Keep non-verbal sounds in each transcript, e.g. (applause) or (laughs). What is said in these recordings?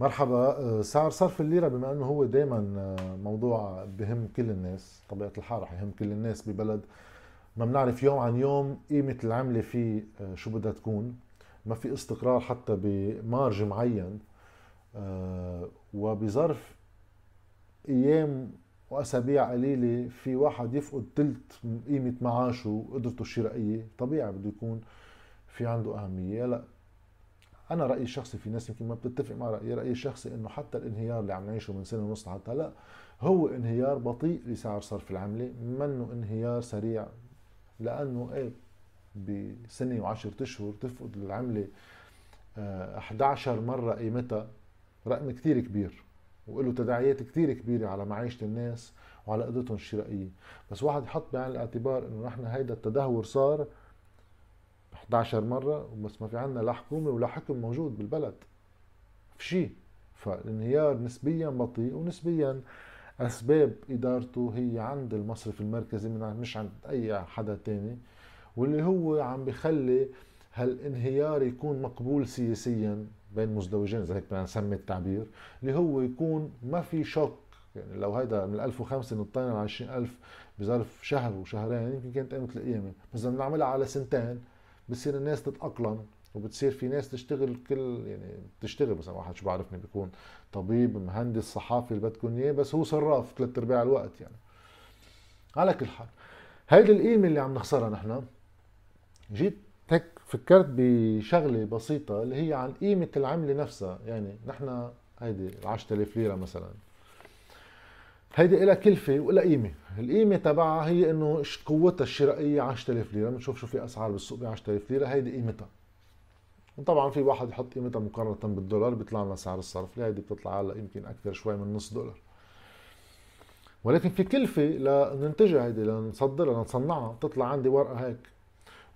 مرحبا. آه، سعر صرف الليرة بما إنه هو دائما آه، موضوع بهم كل الناس طبيعة الحال رح يهم كل الناس ببلد. ما بنعرف يوم عن يوم قيمة العملة فيه آه، شو بدها تكون. ما في استقرار حتى بمارج معين. وبظرف أيام وأسابيع قليلة في واحد يفقد ثلث قيمة معاشه وقدرته الشرائية طبيعي بده يكون في عنده أهمية. لا أنا رأيي الشخصي في ناس يمكن ما بتتفق مع رأيي رأيي الشخصي إنه حتى الانهيار اللي عم نعيشه من سنة ونص حتى هلأ هو انهيار بطيء لسعر صرف العملة منه انهيار سريع لأنه إيه بسنة وعشرة أشهر تفقد العمله 11 آه، مرة قيمتها رقم كثير كبير وله تداعيات كثير كبيرة على معيشة الناس وعلى قدرتهم الشرائية. بس واحد يحط بعين الاعتبار إنه نحن هيدا التدهور صار 11 مرة بس ما في عنا لا حكومة ولا حكم موجود بالبلد. في شيء فالانهيار نسبيا بطيء ونسبيا أسباب إدارته هي عند المصرف المركزي من مش عند أي حدا تاني واللي هو عم بخلي هالانهيار يكون مقبول سياسيا بين مزدوجين إذا هيك بدنا نسمي التعبير اللي هو يكون ما في شوك. يعني لو هيدا من 1005 نطينا ل 20000 بظرف شهر وشهرين يمكن كانت قيمة القيامه بس اذا بنعملها على سنتين. بصير الناس تتأقلم وبتصير في ناس تشتغل كل يعني تشتغل مثلا واحد شو بعرفني بيكون طبيب مهندس صحافي اللي بدكم إياه بس هو صراف ثلاث أرباع الوقت يعني. على كل حال هيدي القيمه اللي عم نخسرها نحن. جيت هيك فكرت بشغلة بسيطة اللي هي عن قيمة العملة نفسها. يعني نحن هيدي ال 10000 ليرة مثلا. هيدي لها كلفة ولا قيمة. القيمة تبعها هي إنه قوتها الشرائية 10000 ليرة. بنشوف شو في أسعار بالسوق ب 10000 ليرة. هيدي قيمتها. وطبعا في واحد يحط قيمتها مقارنة بالدولار بيطلع لنا سعر الصرف. هيدي بتطلع هلا يمكن أكثر شوي من نص دولار. ولكن في كلفة لننتجها هيدي لنصدرها لنصنعها. بتطلع عندي ورقة هيك.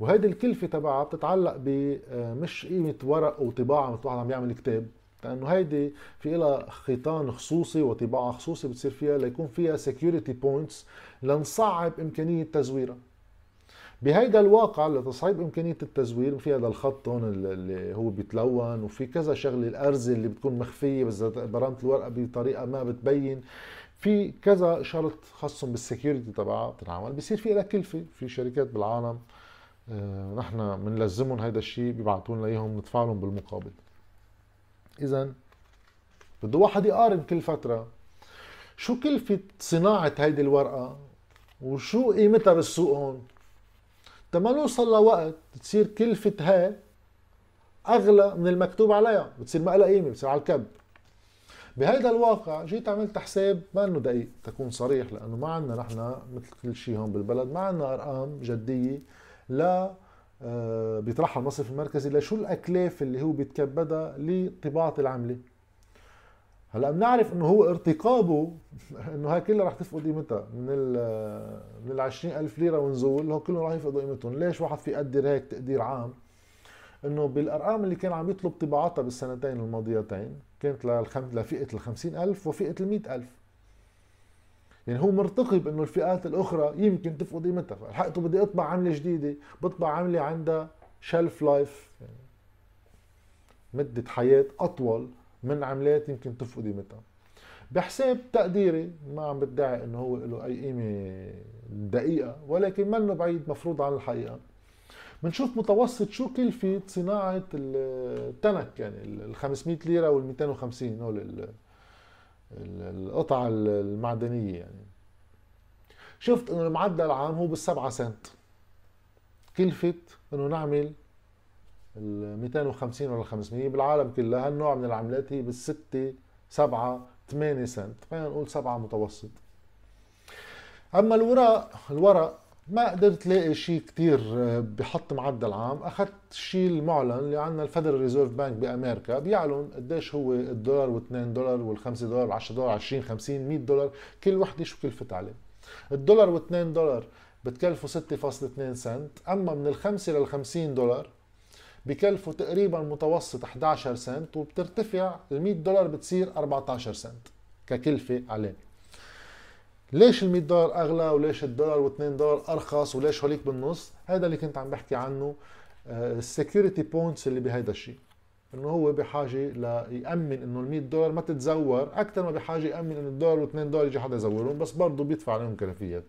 وهيدي الكلفة تبعها بتتعلق بمش قيمة ورق وطباعة مثل واحد عم يعمل كتاب. لأنه هيدي في لها خيطان خصوصي وطباعة خصوصي بتصير فيها ليكون فيها security points لنصعب إمكانية تزويرها. بهيدا الواقع لتصعيب إمكانية التزوير في هذا الخط هون اللي هو بيتلون وفي كذا شغلة الأرزة اللي بتكون مخفية بس برمت الورقة بطريقة ما بتبين. في كذا شرط خاصهم بال security تبعها بتنعمل بصير في لها كلفة في شركات بالعالم آه، نحن بنلزمهم هيدا الشيء بيبعثوا لنا إياهم ندفع لهم بالمقابل. اذا بده واحد يقارن كل فترة شو كلفة صناعة هيدي الورقة وشو قيمتها بالسوق هون؟ تما نوصل لوقت تصير كلفة هاي أغلى من المكتوب عليها بتصير ما لها قيمة بتصير على الكب. بهيدا الواقع جيت عملت حساب ما إنه دقيق تكون صريح لأنه ما عندنا نحن مثل كل شيء هون بالبلد ما عندنا أرقام جدية لا بيطرحها المصرف المركزي لشو الأكلاف اللي هو بيتكبدها لطباعة العملة. هلأ بنعرف إنه هو ارتقابه (laughs) إنه هاي كلها رح تفقد قيمتها. من ال من ال 20000 ليرة ونزول هو كلهم رح يفقدوا قيمتهم. ليش واحد في يقدر هيك تقدير عام؟ إنه بالأرقام اللي كان عم يطلب طباعتها بالسنتين الماضيتين كانت لفئة ال 50000 وفئة ال 100000 يعني هو مرتقب إنه الفئات الأخرى يمكن تفقد قيمتها. فلحقته بدي أطبع عملة جديدة بطبع عملة عندها شلف لايف يعني مدة حياة أطول من عملات يمكن تفقد قيمتها. بحساب تقديري ما عم بدعي إنه هو له أي قيمة دقيقة ولكن منه بعيد مفروض عن الحقيقة. بنشوف متوسط شو كلفة صناعة التنك يعني ال 500 ليرة وال 250 هول القطع المعدنية يعني. شفت إنه المعدل العام هو بالسبعة سنت. كلفة إنه نعمل ال 250 ولا 500 بالعالم كلها. هالنوع من العملات هي بالستة سبعة 8 سنت. خلينا نقول سبعة متوسط. أما الورق الورق ما قدرت لاقي شيء كتير آه، بحط معدل عام. أخذت الشيء المعلن اللي عندنا ال Federal Reserve Bank بأمريكا. بيعلن قديش هو الدولار و2 دولار وال5 دولار و10 دولار 20 50 100 دولار. كل وحدة شو كلفت عليه. الدولار و2 دولار بتكلفوا 6.2 سنت. أما من الخمسة لل 50 دولار بكلفوا تقريبا متوسط 11 سنت وبترتفع ال 100 دولار بتصير 14 سنت ككلفة عليه. ليش ال 100 دولار أغلى وليش الدولار و2 دولار أرخص وليش هوليك بالنص؟ هذا اللي كنت عم بحكي عنه ال security points اللي بهيدا الشيء. إنه هو بحاجة ليأمن إنه ال 100 دولار ما تتزور أكثر ما بحاجة يأمن إنه الدولار و2 دولار يجي حدا يزورهم بس برضه بيدفع عليهم كلفيات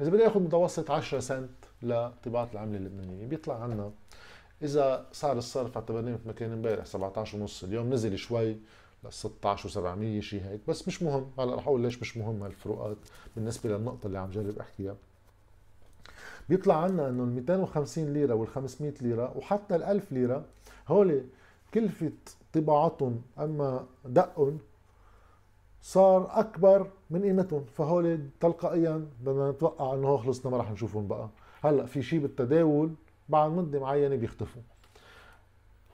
إذا بدي آخذ متوسط 10 سنت لطباعة العملة اللبنانية بيطلع عنا إذا صار الصرف اعتبرناه مثل ما كان امبارح 17 ونص اليوم نزل شوي ل 16 و700 شيء هيك. بس مش مهم. هلا رح أقول ليش مش مهم هالفروقات بالنسبة للنقطة اللي عم جرب أحكيها. بيطلع عنا إنه ال 250 ليرة وال 500 ليرة وحتى ال 1000 ليرة هول كلفة طباعتهم أما دقهم صار أكبر من قيمتهم. فهول تلقائيا بدنا نتوقع إنه خلصنا ما راح نشوفهم بقى. هلا في شيء بالتداول بعد مدة معينة بيختفوا.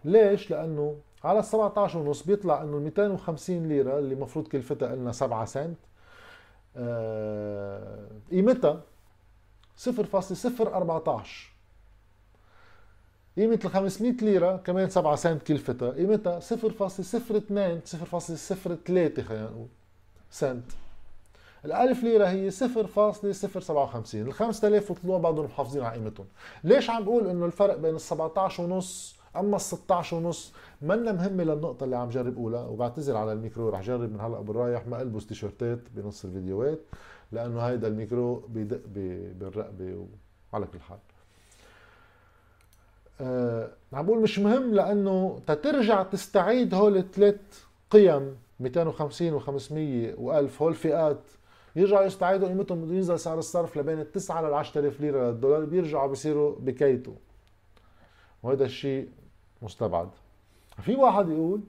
ليش؟ لأنه على ال 17 ونص بيطلع إنه ال 250 ليرة اللي المفروض كلفتها لنا 7 سنت. آه قيمتها 0.014 قيمة ال 500 ليرة كمان 7 سنت كلفتها قيمتها 0.02 0.03 خلينا نقول سنت. ال 1000 ليرة هي 0.057 ال 5000 طلوع بعضهم محافظين على قيمتهم. ليش عم بقول إنه الفرق بين ال 17 ونص أما ال 16 ونص منا مهمة للنقطة اللي عم جرب اقولها وبعتذر على الميكرو رح جرب من هلأ بالرايح ما ألبس تيشرتات بنص الفيديوهات لأنه هيدا الميكرو بيدق بالرقبة وعلى كل حال. أه عم بقول مش مهم لأنه تترجع تستعيد هول الثلاث قيم 250 و500 و1000 هول فئات يرجعوا يستعيدوا قيمتهم بده ينزل سعر الصرف لبين ال 9 لل 10000 ليرة للدولار بيرجعوا بيصيروا بكيتوا. وهذا الشيء مستبعد. في واحد يقول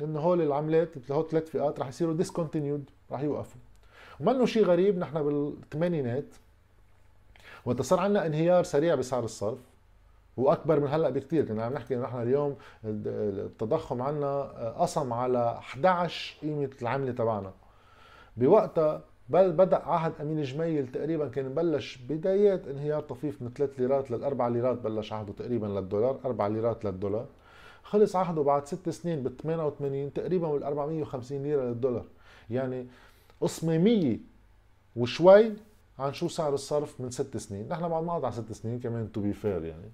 انه هول العملات هول ثلاث فئات رح يصيروا ديسكونتينيود رح يوقفوا. ومنه شيء غريب نحن بالثمانينات وقت صار عندنا انهيار سريع بسعر الصرف وأكبر من هلأ بكثير كنا عم نحكي نحن اليوم التضخم عندنا قسم على 11 قيمة العملة تبعنا. بوقتها بل بدأ عهد أمين جميل تقريبا كان بلش بدايات انهيار طفيف من 3 ليرات للاربع ليرات بلش عهده تقريبا للدولار 4 ليرات للدولار. خلص عهده بعد ست سنين بال 88 تقريبا بال 450 ليرة للدولار. يعني قسمة 100 وشوي عن شو سعر الصرف من ست سنين. نحن بعد ما قطع ست سنين كمان to be fair يعني.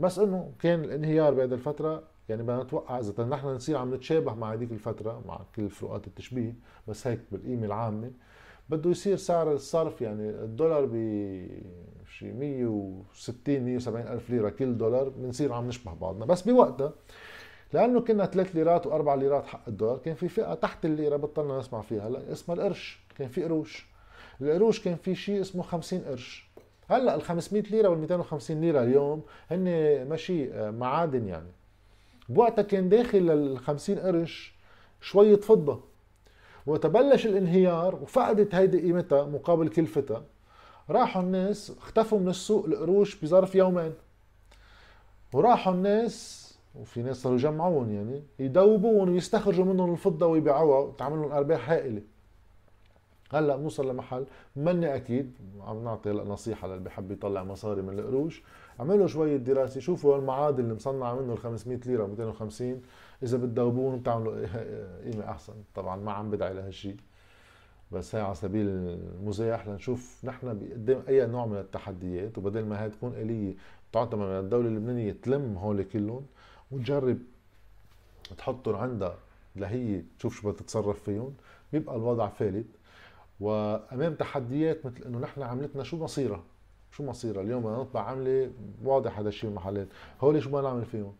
بس إنه كان الانهيار بهذه الفترة يعني بدنا نتوقع إذا نحن نصير عم نتشابه مع هذيك الفترة مع كل فروقات التشبيه بس هيك بالقيمة العامة. بده يصير سعر الصرف يعني الدولار ب شي 160 170 ألف ليرة كل دولار بنصير عم نشبه بعضنا. بس بوقتها لأنه كنا 3 ليرات و4 ليرات حق الدولار كان في فئة تحت الليرة بطلنا نسمع فيها هلا اسمها القرش كان في قروش. القروش كان في شيء اسمه 50 قرش. هلا ال 500 ليرة وال 250 ليرة اليوم هن ماشي آه، معادن يعني. بوقتها كان داخل ال 50 قرش شوية فضه وتبلش الانهيار وفقدت هيدي قيمتها مقابل كلفتها راحوا الناس اختفوا من السوق القروش بظرف يومين. وراحوا الناس وفي ناس صاروا يجمعوهم يعني يدوبوهم ويستخرجوا منهم الفضة ويبيعوها وتعمل لهم أرباح هائلة. هلأ بنوصل لمحل مني أكيد عم نعطي نصيحة للي بحب يطلع مصاري من القروش. اعملوا شوية دراسة شوفوا المعادن اللي مصنعه منه ال 500 ليرة 250 إذا بتدوبون بتعملوا قيمه أحسن. طبعا ما عم بدعي لهالشيء بس هي على سبيل المزاح لنشوف نحن قدام أي نوع من التحديات وبدل ما هي تكون اليه تعتمد من الدولة اللبنانية تلم هول كلهم وتجرب تحطهم عندها لهي تشوف شو بدها تتصرف فيهم. بيبقى الوضع فالت. وأمام تحديات مثل إنه نحن عملتنا شو مصيرها؟ شو مصيرها؟ اليوم بدنا نطبع عملة واضح هذا الشيء المحلات هول شو بدنا نعمل فيهم؟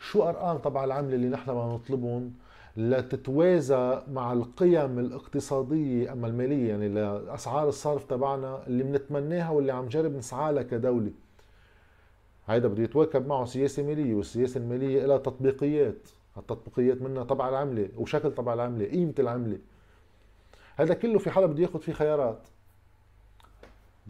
شو أرقام تبع العملة اللي نحن بدنا نطلبهم لتتوازى مع القيم الاقتصادية أما المالية؟ يعني لأسعار الصرف تبعنا اللي بنتمناها واللي عم جرب نسعى لها كدولة. هيدا بده يتواكب معه سياسة مالية والسياسة المالية لها تطبيقيات. التطبيقيات منها تبع العملة وشكل تبع العملة قيمة العملة. هذا كله في حدا بده ياخذ فيه خيارات.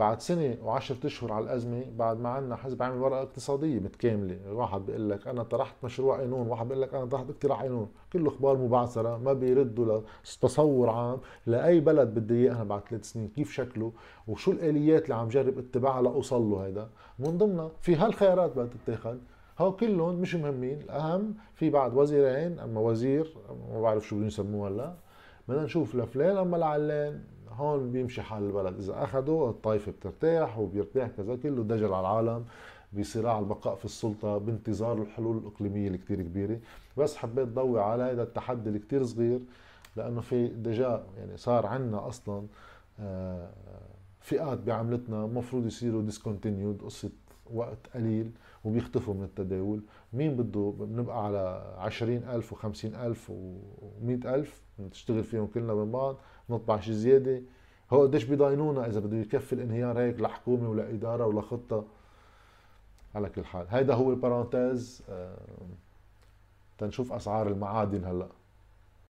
بعد سنة وعشرة أشهر على الأزمة بعد ما عندنا حزب عامل ورقة اقتصادية متكاملة واحد بيقول لك أنا طرحت مشروع قانون واحد بيقول لك أنا طرحت اقتراح قانون. كله أخبار مبعثرة ما بيردوا لتصور عام لأي بلد بدي إياه أنا بعد ثلاث سنين كيف شكله؟ وشو الآليات اللي عم جرب اتباعها لأوصل له هيدا؟ من ضمنها في هالخيارات بدها تتاخذ هو كلهم مش مهمين الأهم في بعد وزيرين أما وزير ما بعرف شو بدهم يسموه هلا بدنا نشوف لفلان أما العلان هون بيمشي حال البلد. إذا اخذوا الطائفة بترتاح وبيرتاح كذا كله دجل على العالم بصراع البقاء في السلطة بانتظار الحلول الإقليمية الكتير كبيرة. بس حبيت ضوي على هذا التحدي الكتير صغير لأنه في déjà يعني صار عندنا أصلا آه، فئات بعملتنا المفروض يصيروا discontinued قصة وقت قليل وبيختفوا من التداول. مين بده؟ بنبقى على عشرين ألف وخمسين ألف ومئة ألف نشتغل فيهم كلنا من بعض. نطبع شي زيادة. هو قديش بيضاينونا إذا بده يكفي الانهيار هيك لحكومة ولا إدارة ولا خطة. على كل حال. هيدا هو ال parenthèse. آه، تنشوف أسعار المعادن هلأ.